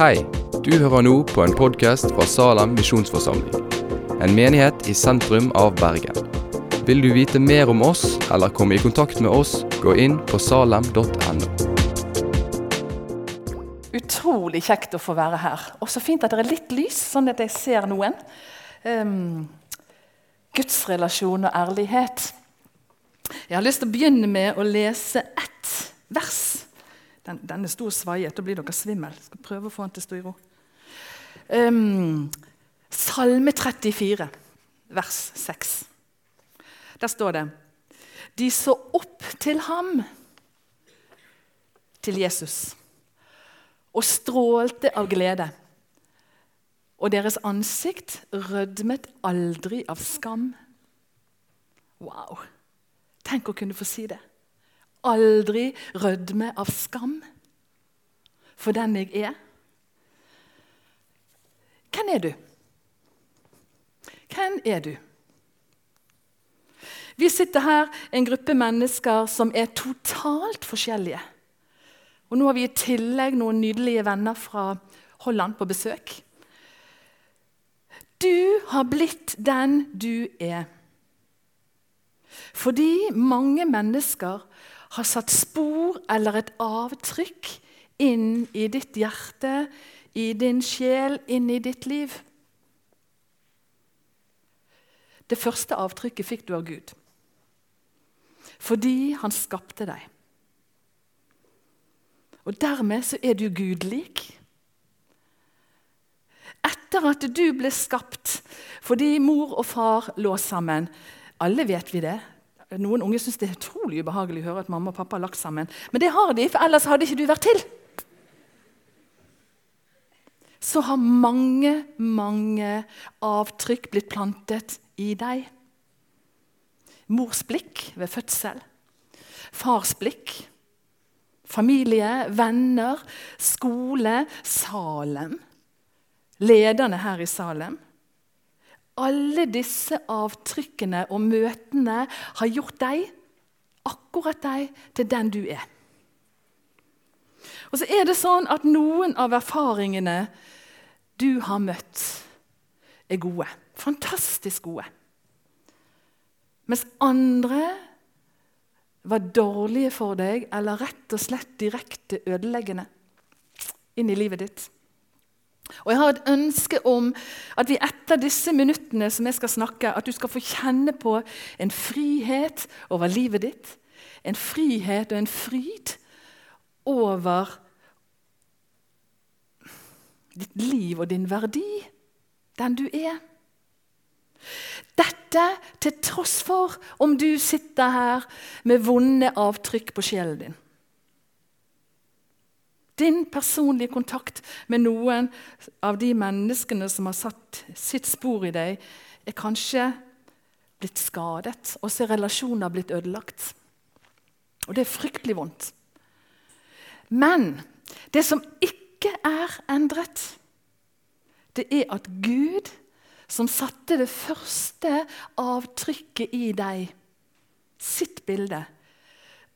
Hei, du hører nå på en podkast fra Salem misjonsforsamling. En menighet i sentrum av Bergen. Vil du vite mer om oss eller komme i kontakt med oss, gå inn på salem.no. Utrolig kjekt å få være her. Og så fint at det er litt lys, sånn at jeg ser noen. Um, gudsrelasjon og ærlighet. Jeg har lyst til å begynne med å lese ett vers. Den, den er stor og svaiet. Da blir dere svimmel. Skal prøve å få den til å stå i ro. Um, Salme 34, vers 6. Der står det De så opp til ham, til Jesus, og strålte av glede. Og deres ansikt rødmet aldri av skam. Wow! Tenk å kunne få si det. Aldri rødme av skam for den jeg er. Hvem er du? Hvem er du? Vi sitter her, en gruppe mennesker som er totalt forskjellige. Og Nå har vi i tillegg noen nydelige venner fra Holland på besøk. Du har blitt den du er. Fordi mange mennesker har satt spor eller et avtrykk inn i ditt hjerte, i din sjel, inn i ditt liv. Det første avtrykket fikk du av Gud. Fordi han skapte deg. Og dermed så er du gudlik. Etter at du ble skapt fordi mor og far lå sammen Alle vet vi det. Noen unge syns det er utrolig ubehagelig å høre at mamma og pappa har lagt sammen. Men det har de, for ellers hadde ikke du vært til. Så har mange, mange avtrykk blitt plantet i deg. Mors blikk ved fødsel. Fars blikk. Familie, venner, skole, Salem. Lederne her i Salem. Alle disse avtrykkene og møtene har gjort deg, akkurat deg, til den du er. Og så er det sånn at noen av erfaringene du har møtt, er gode. Fantastisk gode. Mens andre var dårlige for deg eller rett og slett direkte ødeleggende inn i livet ditt. Og Jeg har et ønske om at vi etter disse minuttene som jeg skal snakke, at du skal få kjenne på en frihet over livet ditt. En frihet og en fryd over ditt liv og din verdi, den du er. Dette til tross for om du sitter her med vonde avtrykk på sjelen din. Din personlige kontakt med noen av de menneskene som har satt sitt spor i deg, er kanskje blitt skadet, og så er relasjoner blitt ødelagt. Og det er fryktelig vondt. Men det som ikke er endret, det er at Gud, som satte det første avtrykket i deg, sitt bilde,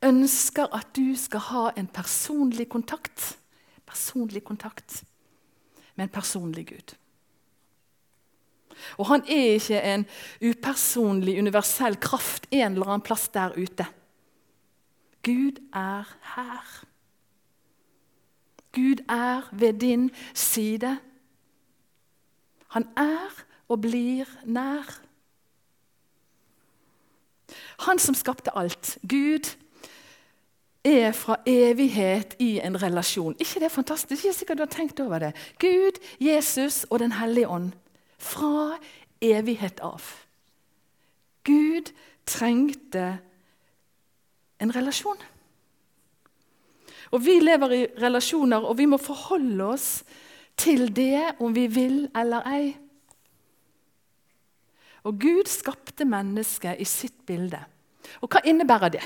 ønsker at du skal ha en personlig kontakt, personlig kontakt med en personlig Gud. Og han er ikke en upersonlig, universell kraft en eller annen plass der ute. Gud er her. Gud er ved din side. Han er og blir nær. Han som skapte alt, Gud, er fra evighet i en relasjon. ikke det er fantastisk? Ikke sikkert du har tenkt over det. Gud, Jesus og Den hellige ånd. Fra evighet av. Gud trengte en relasjon. Og Vi lever i relasjoner, og vi må forholde oss til det om vi vil eller ei. Og Gud skapte mennesket i sitt bilde. Og hva innebærer det?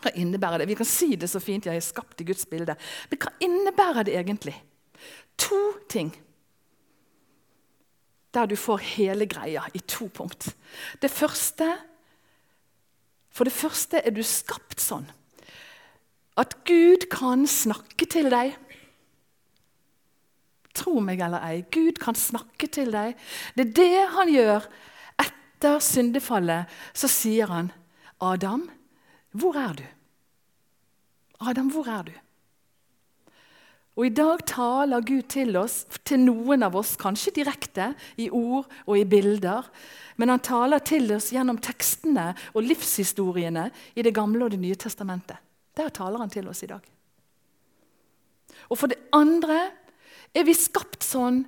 Hva innebærer det? Vi kan si det så fint, jeg er skapt i Guds bilde. Men hva innebærer det egentlig? To ting. Der du får hele greia i to punkt. Det første For det første er du skapt sånn at Gud kan snakke til deg. Tro meg eller ei, Gud kan snakke til deg. Det er det han gjør. Etter syndefallet så sier han, 'Adam, hvor er du?' Adam, hvor er du? Og I dag taler Gud til oss, til noen av oss, kanskje direkte, i ord og i bilder. Men han taler til oss gjennom tekstene og livshistoriene i Det gamle og Det nye testamentet. Der taler han til oss i dag. Og for det andre er vi skapt sånn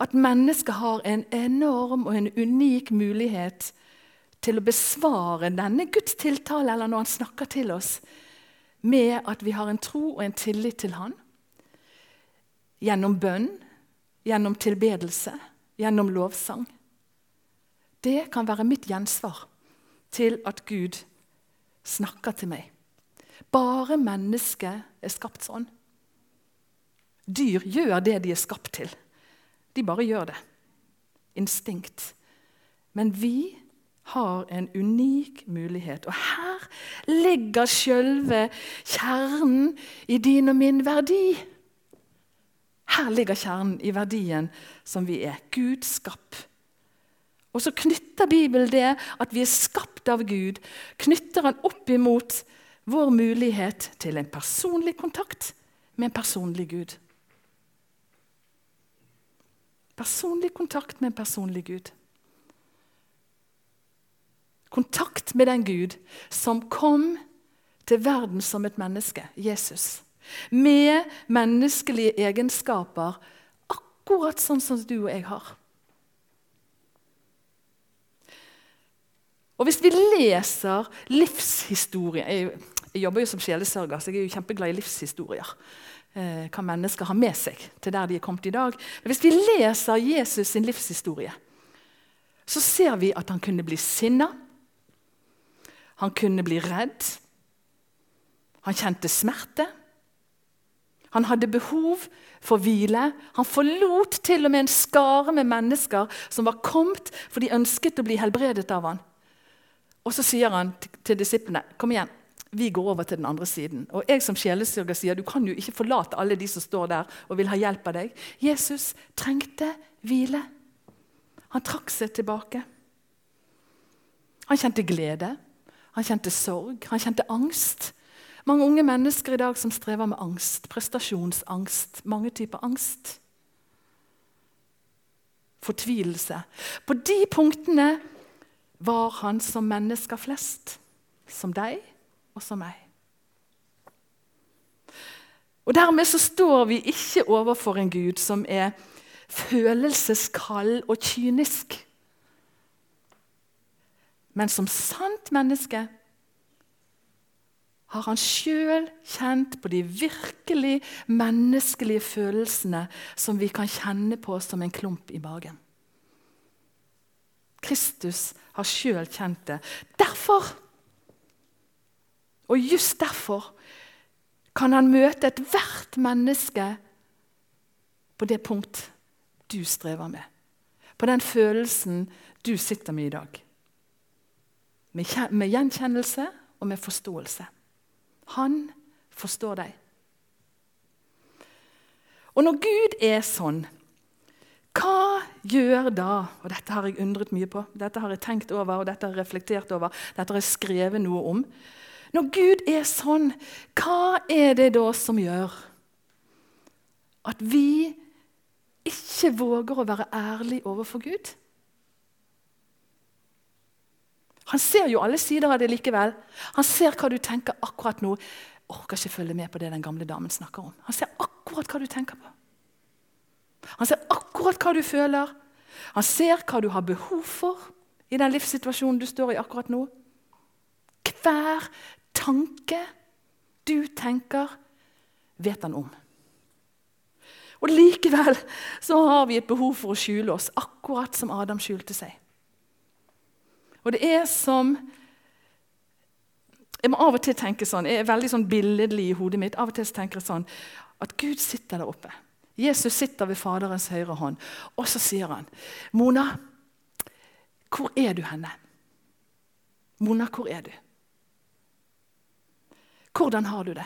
at mennesket har en enorm og en unik mulighet til å besvare denne Guds tiltale, eller når han snakker til oss, med at vi har en tro og en tillit til Han. Gjennom bønn, gjennom tilbedelse, gjennom lovsang. Det kan være mitt gjensvar til at Gud snakker til meg. Bare mennesket er skapt sånn. Dyr gjør det de er skapt til. De bare gjør det. Instinkt. Men vi har en unik mulighet. Og her ligger sjølve kjernen i din og min verdi. Her ligger kjernen i verdien som vi er. Gud skapt. Og så knytter Bibelen det at vi er skapt av Gud, knytter han opp imot vår mulighet til en personlig kontakt med en personlig Gud. Personlig kontakt med en personlig Gud. Kontakt med den Gud som kom til verden som et menneske, Jesus. Med menneskelige egenskaper, akkurat sånn som du og jeg har. Og Hvis vi leser livshistorie jeg, jeg, jobber jo som sjelesørger, så jeg er jo kjempeglad i livshistorier. Eh, hva mennesker har med seg til der de er kommet i dag. Men hvis vi leser Jesus sin livshistorie, så ser vi at han kunne bli sinna. Han kunne bli redd. Han kjente smerte. Han hadde behov for hvile. Han forlot til og med en skare med mennesker som var kommet for de ønsket å bli helbredet av han. Og så sier han til disiplene kom igjen, vi går over til den andre siden. Og jeg som sjelesørger sier du kan jo ikke forlate alle de som står der og vil ha hjelp av deg. Jesus trengte hvile. Han trakk seg tilbake. Han kjente glede, han kjente sorg, han kjente angst. Mange unge mennesker i dag som strever med angst. Prestasjonsangst. Mange typer angst. Fortvilelse. På de punktene var han som mennesker flest. Som deg og som meg. Og Dermed så står vi ikke overfor en Gud som er følelseskald og kynisk. Men som sant menneske har han sjøl kjent på de virkelig menneskelige følelsene som vi kan kjenne på som en klump i magen. Kristus har sjøl kjent det. Derfor, og just derfor, kan han møte ethvert menneske på det punkt du strever med. På den følelsen du sitter med i dag. Med gjenkjennelse og med forståelse. Han forstår deg. Og når Gud er sånn hva gjør da Og dette har jeg undret mye på, dette har jeg tenkt over og dette har jeg reflektert over, dette har jeg skrevet noe om. Når Gud er sånn, hva er det da som gjør at vi ikke våger å være ærlige overfor Gud? Han ser jo alle sider av det likevel. Han ser hva du tenker akkurat nå. Orker ikke følge med på det den gamle damen snakker om. Han ser akkurat hva du tenker på. Han ser akkurat hva du føler. Han ser hva du har behov for i den livssituasjonen du står i akkurat nå. Hver tanke du tenker, vet han om. Og Likevel så har vi et behov for å skjule oss, akkurat som Adam skjulte seg. Og det er som Jeg må av og til tenke sånn, jeg er veldig sånn billedlig i hodet mitt. Av og til tenker jeg sånn at Gud sitter der oppe. Jesus sitter ved Faderens høyre hånd, og så sier han, 'Mona, hvor er du henne?' Mona, hvor er du? Hvordan har du det?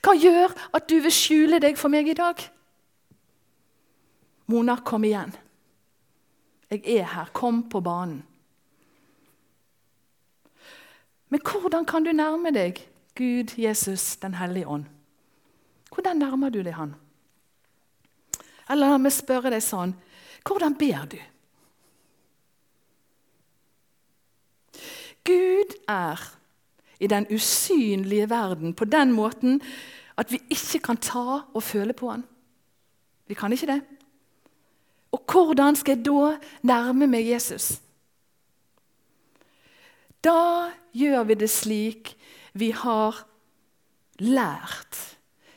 Hva gjør at du vil skjule deg for meg i dag? Mona, kom igjen. Jeg er her. Kom på banen. Men hvordan kan du nærme deg Gud, Jesus, Den hellige ånd? Hvordan nærmer du deg Han? Eller la meg spørre deg sånn Hvordan ber du? Gud er i den usynlige verden på den måten at vi ikke kan ta og føle på han. Vi kan ikke det. Og hvordan skal jeg da nærme meg Jesus? Da gjør vi det slik vi har lært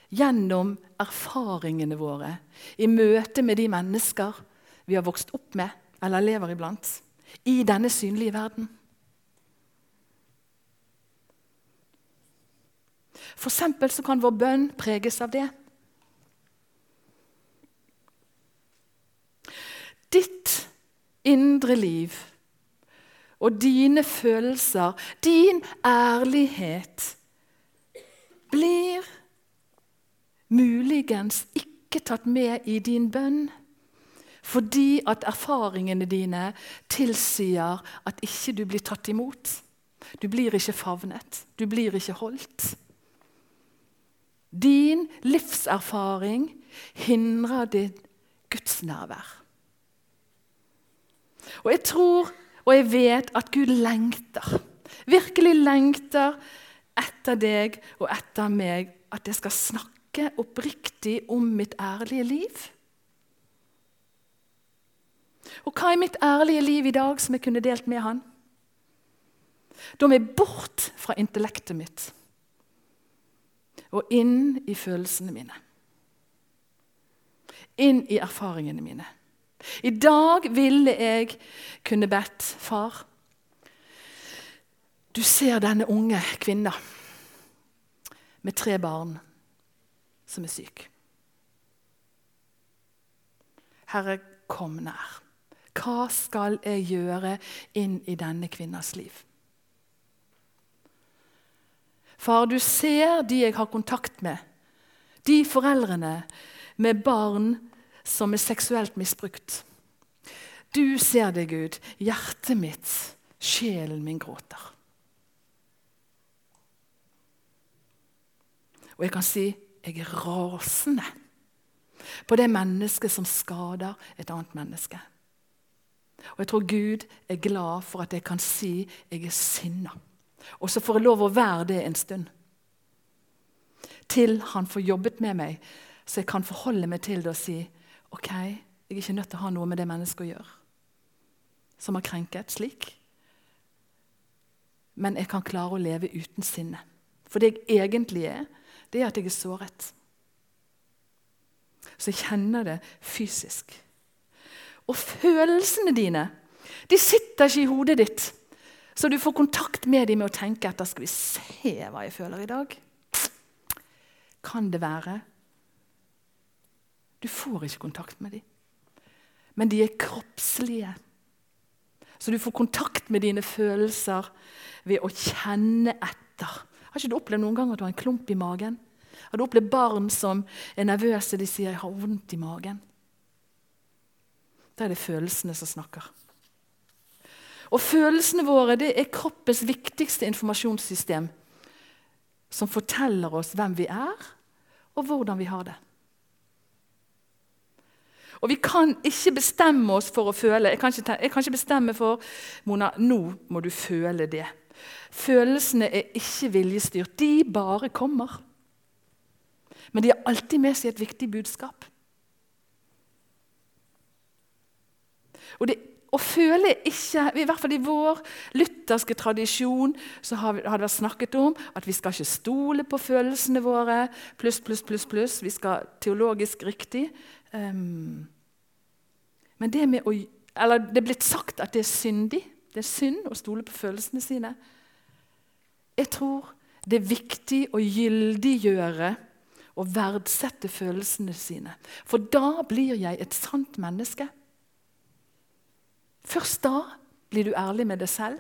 gjennom erfaringene våre i møte med de mennesker vi har vokst opp med eller lever iblant, i denne synlige verden. For eksempel så kan vår bønn preges av det. Ditt indre liv og dine følelser, din ærlighet, blir muligens ikke tatt med i din bønn. Fordi at erfaringene dine tilsier at ikke du blir tatt imot. Du blir ikke favnet, du blir ikke holdt. Din livserfaring hindrer ditt gudsnærvær. Og jeg tror og jeg vet at Gud lengter, virkelig lengter etter deg og etter meg, at jeg skal snakke oppriktig om mitt ærlige liv. Og hva er mitt ærlige liv i dag som jeg kunne delt med han? Da må jeg bort fra intellektet mitt og inn i følelsene mine. Inn i erfaringene mine. I dag ville jeg kunne bedt far Du ser denne unge kvinna med tre barn som er syk. Herre, kom nær. Hva skal jeg gjøre inn i denne kvinnas liv? Far, du ser de jeg har kontakt med, de foreldrene med barn som er seksuelt misbrukt. Du ser det, Gud. Hjertet mitt, sjelen min gråter. Og jeg kan si jeg er rasende på det mennesket som skader et annet menneske. Og jeg tror Gud er glad for at jeg kan si jeg er sinna. Og så får jeg lov å være det en stund. Til han får jobbet med meg, så jeg kan forholde meg til det og si ok, jeg er ikke nødt til å ha noe med det mennesket å gjøre som har krenket slik. Men jeg kan klare å leve uten sinne. For det jeg egentlig er, det er at jeg er såret. Så jeg kjenner det fysisk. Og følelsene dine de sitter ikke i hodet ditt. Så du får kontakt med dem med å tenke etter. Skal vi se hva jeg føler i dag? Kan det være du får ikke kontakt med dem. Men de er kroppslige. Så du får kontakt med dine følelser ved å kjenne etter. Har ikke du opplevd noen gang at du har en klump i magen? Har du opplevd barn som er nervøse? De sier 'jeg har vondt i magen'. Da er det følelsene som snakker. Og Følelsene våre det er kroppens viktigste informasjonssystem, som forteller oss hvem vi er, og hvordan vi har det. Og vi kan ikke bestemme oss for å føle. Jeg kan ikke, jeg kan ikke bestemme for Mona, nå må du føle det. Følelsene er ikke viljestyrt. De bare kommer. Men de har alltid med seg et viktig budskap. Og det, å føle ikke, I hvert fall i vår lutherske tradisjon så har, har det vært snakket om at vi skal ikke stole på følelsene våre. Pluss, pluss, pluss. pluss. Vi skal teologisk riktig Um, men det, med å, eller det er blitt sagt at det er syndig. Det er synd å stole på følelsene sine. Jeg tror det er viktig å gyldiggjøre og verdsette følelsene sine. For da blir jeg et sant menneske. Først da blir du ærlig med deg selv.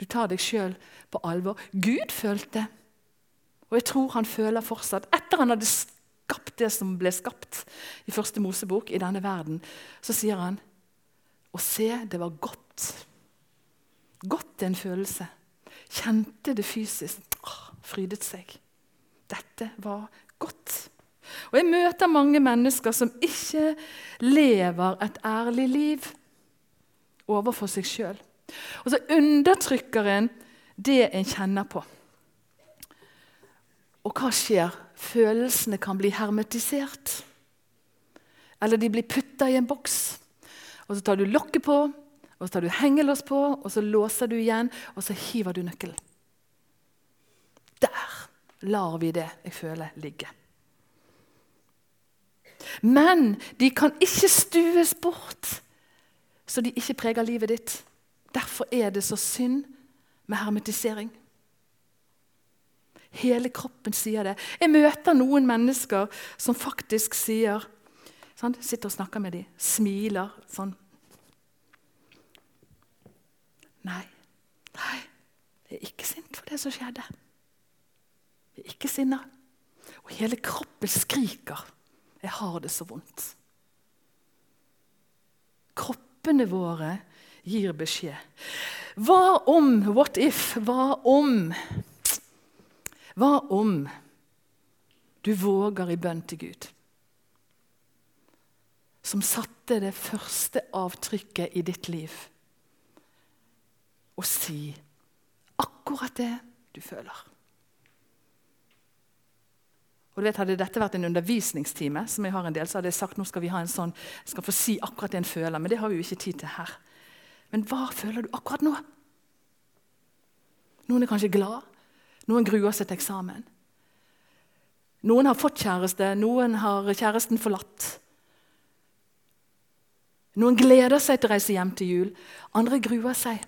Du tar deg sjøl på alvor. Gud følte, og jeg tror han føler fortsatt, etter han hadde skapt det som ble skapt i første Mosebok, i denne verden, så sier han å se, det var godt. Godt er en følelse. Kjente det fysisk. Frydet seg. Dette var godt. Og Jeg møter mange mennesker som ikke lever et ærlig liv overfor seg sjøl. Og så undertrykker en det en kjenner på. Og hva skjer? Følelsene kan bli hermetisert. Eller de blir putta i en boks. Og Så tar du lokket på, og så tar du hengelås på, og så låser du igjen, og så hiver du nøkkelen. Der lar vi det jeg føler, ligge. Men de kan ikke stues bort, så de ikke preger livet ditt. Derfor er det så synd med hermetisering. Hele kroppen sier det. Jeg møter noen mennesker som faktisk sier sånn, Sitter og snakker med dem, smiler sånn. Nei, nei, jeg er ikke sint for det som skjedde. Jeg er ikke sinna. Og hele kroppen skriker. Jeg har det så vondt. Kroppene våre gir beskjed. Hva om What if? Hva om Hva om du våger i bønn til Gud? Som satte det første avtrykket i ditt liv. Og si akkurat det du føler. Og du vet, Hadde dette vært en undervisningstime, som jeg har en del, så hadde jeg sagt nå skal vi ha en sånn, skal få si akkurat det en føler, men det har vi jo ikke tid til her. Men hva føler du akkurat nå? Noen er kanskje glad, noen gruer seg til eksamen. Noen har fått kjæreste, noen har kjæresten forlatt. Noen gleder seg til å reise hjem til jul, andre gruer seg.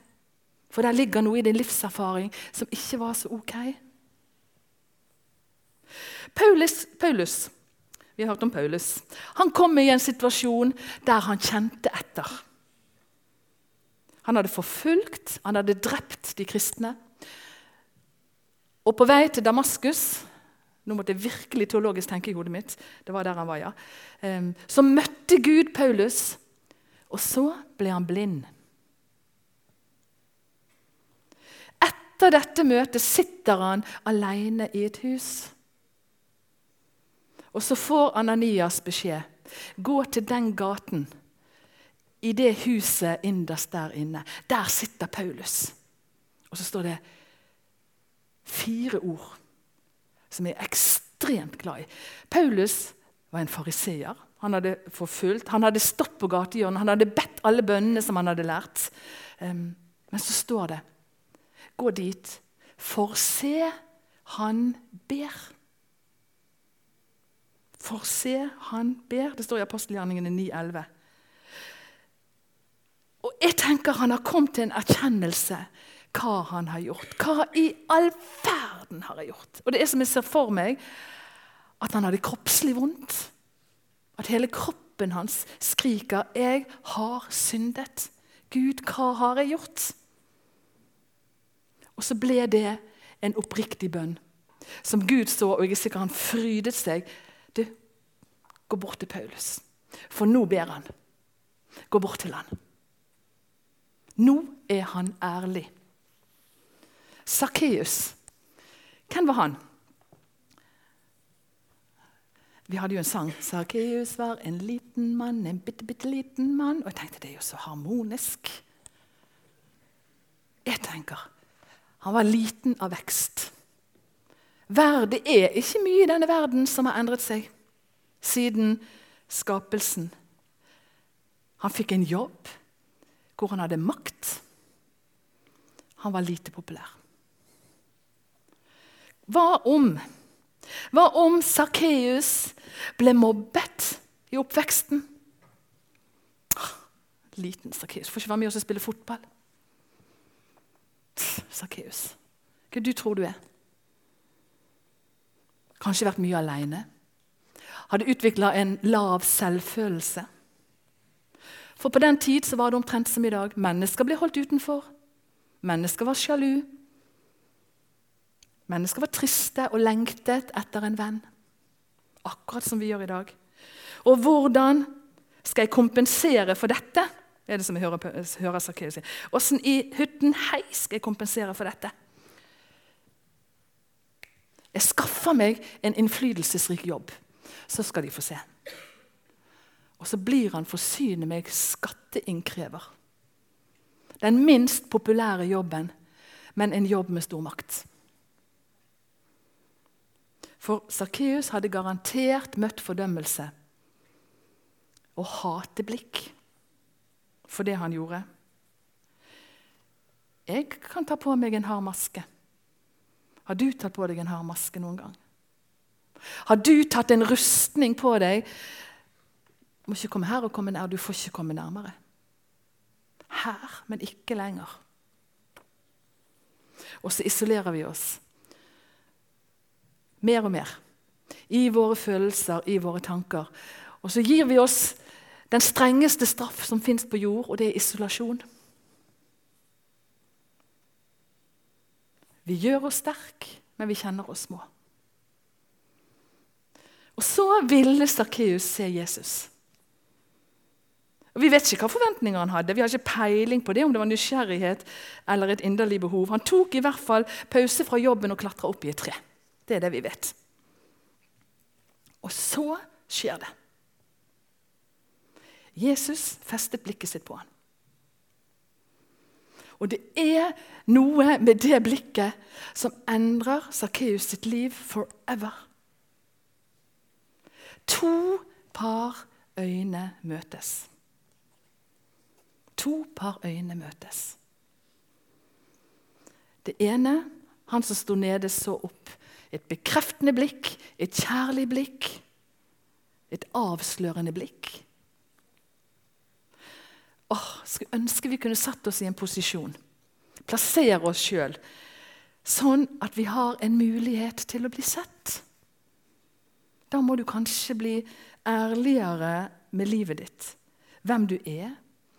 For der ligger noe i din livserfaring som ikke var så ok. Paulus, Paulus, vi har hørt om Paulus. Han kom i en situasjon der han kjente etter. Han hadde forfulgt, han hadde drept de kristne. Og på vei til Damaskus nå måtte jeg virkelig teologisk tenke i hodet mitt. det var der han var, ja. Så møtte Gud Paulus, og så ble han blind. Etter dette møtet sitter han alene i et hus. Og så får Ananias beskjed. Gå til den gaten, i det huset innerst der inne. Der sitter Paulus. Og så står det fire ord som jeg er ekstremt glad i. Paulus var en fariseer. Han hadde forfulgt, han hadde stått på gatehjørnet, han hadde bedt alle bønnene som han hadde lært. Um, men så står det Gå dit, for se, han ber. For se, han ber. Det står i apostelgjerningene 9,11. Og jeg tenker han har kommet til en erkjennelse hva han har gjort. Hva i all verden har jeg gjort? Og det er som jeg ser for meg, at han hadde kroppslig vondt. At hele kroppen hans skriker 'Jeg har syndet'. Gud, hva har jeg gjort? Og så ble det en oppriktig bønn. Som Gud så, og jeg er sikker han frydet seg du, gå bort til Paulus, for nå ber han. Gå bort til han. Nå er han ærlig. Sakkeus, hvem var han? Vi hadde jo en sang. 'Sakkeus var en liten mann, en bitte, bitte liten mann.' Og jeg tenkte det er jo så harmonisk. Jeg tenker han var liten av vekst. Det er ikke mye i denne verden som har endret seg siden skapelsen. Han fikk en jobb hvor han hadde makt. Han var lite populær. Hva om Hva om Sakkeus ble mobbet i oppveksten? Liten Sakkeus. Får ikke være med oss og spille fotball. Sakkeus, hva du tror du er? Kanskje vært mye alene. Hadde utvikla en lav selvfølelse. For på den tid var det omtrent som i dag. Mennesker ble holdt utenfor. Mennesker var sjalu. Mennesker var triste og lengtet etter en venn. Akkurat som vi gjør i dag. Og hvordan skal jeg kompensere for dette? er det som jeg hører, hører si. Åssen i hytten hei skal jeg kompensere for dette? Jeg skaffer meg en innflytelsesrik jobb, så skal de få se. Og så blir han forsyne meg skatteinnkrever. Den minst populære jobben, men en jobb med stor makt. For Sakkeus hadde garantert møtt fordømmelse og hateblikk for det han gjorde. Jeg kan ta på meg en hard maske. Har du tatt på deg en hard maske noen gang? Har du tatt en rustning på deg? Du må ikke komme her og komme nær. Du får ikke komme nærmere. Her, men ikke lenger. Og så isolerer vi oss mer og mer i våre følelser, i våre tanker. Og så gir vi oss den strengeste straff som fins på jord, og det er isolasjon. Vi gjør oss sterke, men vi kjenner oss små. Og så ville Sakkeus se Jesus. Og Vi vet ikke hva forventninger han hadde. Vi har ikke peiling på det, om det var nysgjerrighet eller et inderlig behov. Han tok i hvert fall pause fra jobben og klatra opp i et tre. Det er det vi vet. Og så skjer det. Jesus festet blikket sitt på ham. Og det er noe med det blikket som endrer Sakkeus sitt liv forever. To par øyne møtes. To par øyne møtes. Det ene, han som sto nede, så opp. Et bekreftende blikk, et kjærlig blikk, et avslørende blikk. Åh, Skulle ønske vi kunne satt oss i en posisjon, plassere oss sjøl, sånn at vi har en mulighet til å bli sett. Da må du kanskje bli ærligere med livet ditt. Hvem du er,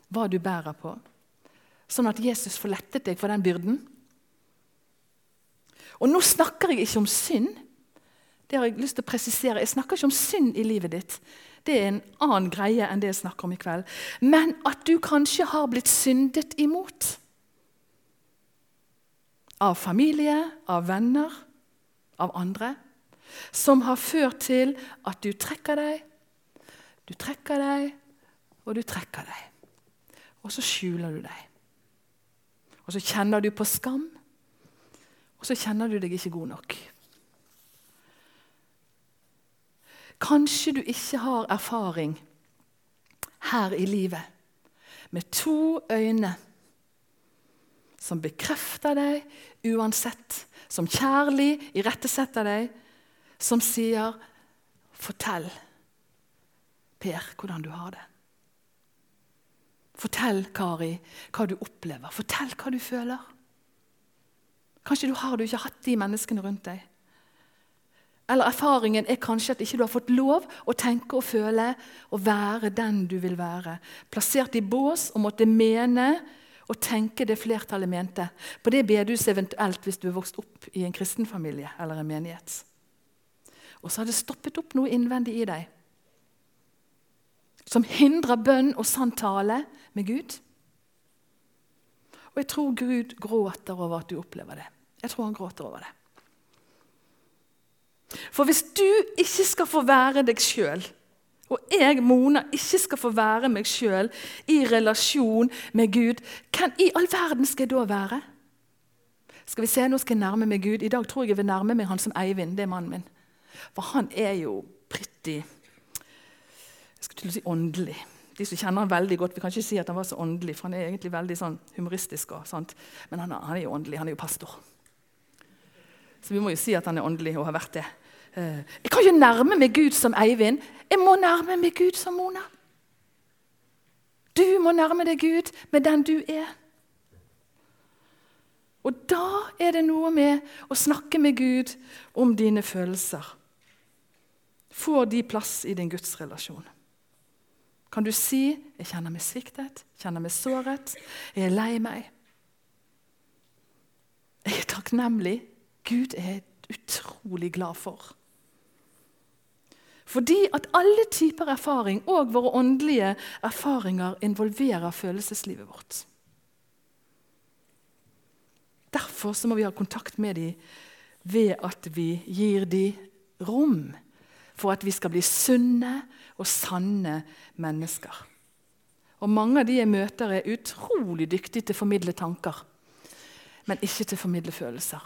hva du bærer på. Sånn at Jesus får lettet deg for den byrden. Og nå snakker jeg ikke om synd. Det har jeg lyst til å presisere. Jeg snakker ikke om synd i livet ditt. Det er en annen greie enn det jeg snakker om i kveld. Men at du kanskje har blitt syndet imot. Av familie, av venner, av andre. Som har ført til at du trekker deg, du trekker deg, og du trekker deg. Og så skjuler du deg. Og så kjenner du på skam, og så kjenner du deg ikke god nok. Kanskje du ikke har erfaring her i livet med to øyne som bekrefter deg uansett, som kjærlig irettesetter deg, som sier 'Fortell, Per, hvordan du har det'. Fortell, Kari, hva du opplever. Fortell hva du føler. Kanskje du har du ikke hatt de menneskene rundt deg. Eller erfaringen er kanskje at ikke du har fått lov å tenke og føle og være den du vil være. Plassert i bås og måtte mene og tenke det flertallet mente. På det bedehuset eventuelt hvis du er vokst opp i en kristen familie eller en menighet. Og så har det stoppet opp noe innvendig i deg som hindrer bønn og sann tale med Gud. Og jeg tror Gud gråter over at du opplever det. Jeg tror han gråter over det. For hvis du ikke skal få være deg sjøl, og jeg, Mona, ikke skal få være meg sjøl i relasjon med Gud, hvem i all verden skal jeg da være? Skal vi se, Nå skal jeg nærme meg Gud. I dag tror jeg jeg vil nærme meg han som Eivind. det er mannen min. For han er jo pretty jeg skal til å si åndelig. De som kjenner han veldig godt, Vi kan ikke si at han var så åndelig, for han er egentlig veldig sånn humoristisk. og sant? Men han, han er jo åndelig. Han er jo pastor. Så vi må jo si at han er åndelig og har vært det. Eh, jeg kan ikke nærme meg Gud som Eivind. Jeg må nærme meg Gud som Mona. Du må nærme deg Gud med den du er. Og da er det noe med å snakke med Gud om dine følelser. Får de plass i din gudsrelasjon? Kan du si 'Jeg kjenner meg sviktet, kjenner meg såret, jeg er lei meg'? Jeg er takknemlig. Gud er utrolig glad for Fordi at alle typer erfaring, og våre åndelige erfaringer, involverer følelseslivet vårt. Derfor må vi ha kontakt med dem ved at vi gir dem rom for at vi skal bli sunne og sanne mennesker. Og Mange av de jeg møter, er utrolig dyktige til å formidle tanker, men ikke til å formidle følelser.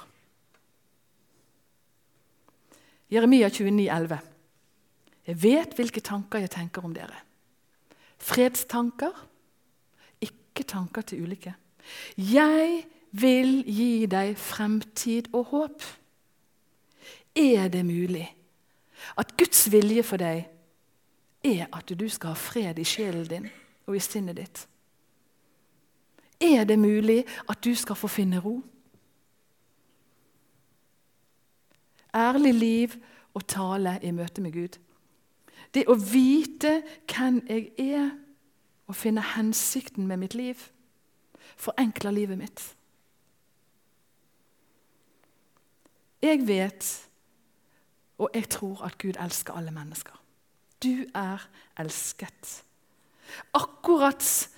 Jeremia 29, 29,11. Jeg vet hvilke tanker jeg tenker om dere. Fredstanker, ikke tanker til ulykke. Jeg vil gi deg fremtid og håp. Er det mulig at Guds vilje for deg er at du skal ha fred i sjelen din og i sinnet ditt? Er det mulig at du skal få finne ro? Ærlig liv og tale i møte med Gud. Det å vite hvem jeg er, og finne hensikten med mitt liv, forenkler livet mitt. Jeg vet, og jeg tror, at Gud elsker alle mennesker. Du er elsket. Akkurat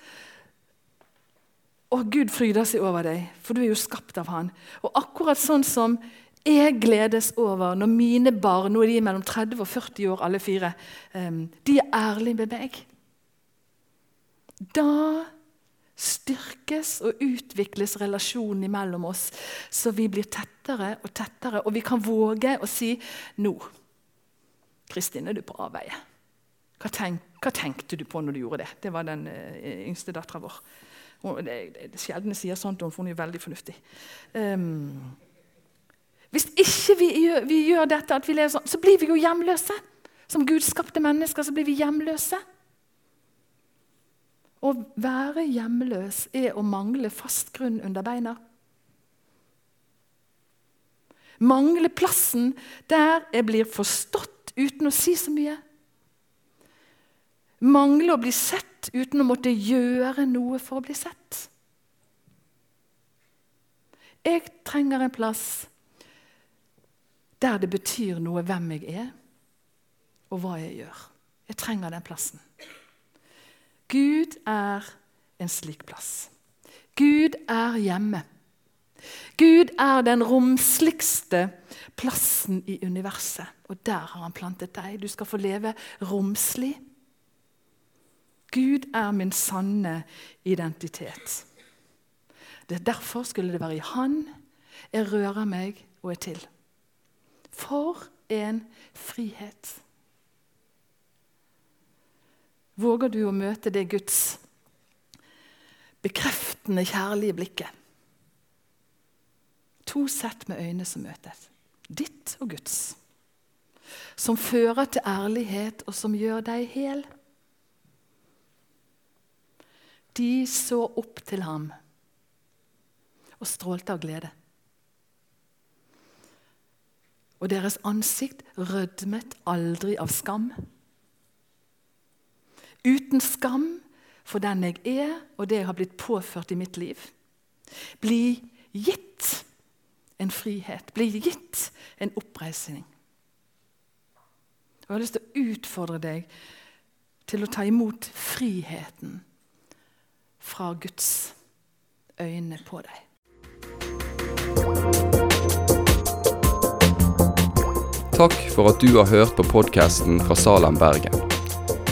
Og Gud fryder seg over deg, for du er jo skapt av Han. Og akkurat sånn som jeg gledes over når mine barn nå er de mellom 30 og 40 år, alle fire, de er ærlige med meg. Da styrkes og utvikles relasjonen mellom oss, så vi blir tettere og tettere. Og vi kan våge å si nå Kristin, er du på avveie? Hva, tenk, hva, tenkte du på når du gjorde det? Det var den uh, yngste dattera vår. Hun, det, det, sjelden jeg sier sånt om, for hun er veldig fornuftig. Um, hvis ikke vi gjør, vi gjør dette, vi sånn, så blir vi jo hjemløse. Som gudskapte mennesker så blir vi hjemløse. Å være hjemløs er å mangle fast grunn under beina. Mangle plassen der jeg blir forstått uten å si så mye. Mangle å bli sett uten å måtte gjøre noe for å bli sett. Jeg trenger en plass der det betyr noe hvem jeg er, og hva jeg gjør. Jeg trenger den plassen. Gud er en slik plass. Gud er hjemme. Gud er den romsligste plassen i universet, og der har han plantet deg. Du skal få leve romslig. Gud er min sanne identitet. Det er Derfor skulle det være i Han jeg rører meg og er til. For en frihet! Våger du å møte det Guds bekreftende, kjærlige blikket? To sett med øyne som møtes. Ditt og Guds. Som fører til ærlighet, og som gjør deg hel. De så opp til ham og strålte av glede. Og deres ansikt rødmet aldri av skam. Uten skam for den jeg er, og det jeg har blitt påført i mitt liv. Bli gitt en frihet, bli gitt en oppreisning. Og Jeg har lyst til å utfordre deg til å ta imot friheten fra Guds øyne på deg. Takk for at du har hørt på podkasten fra Salem, Bergen.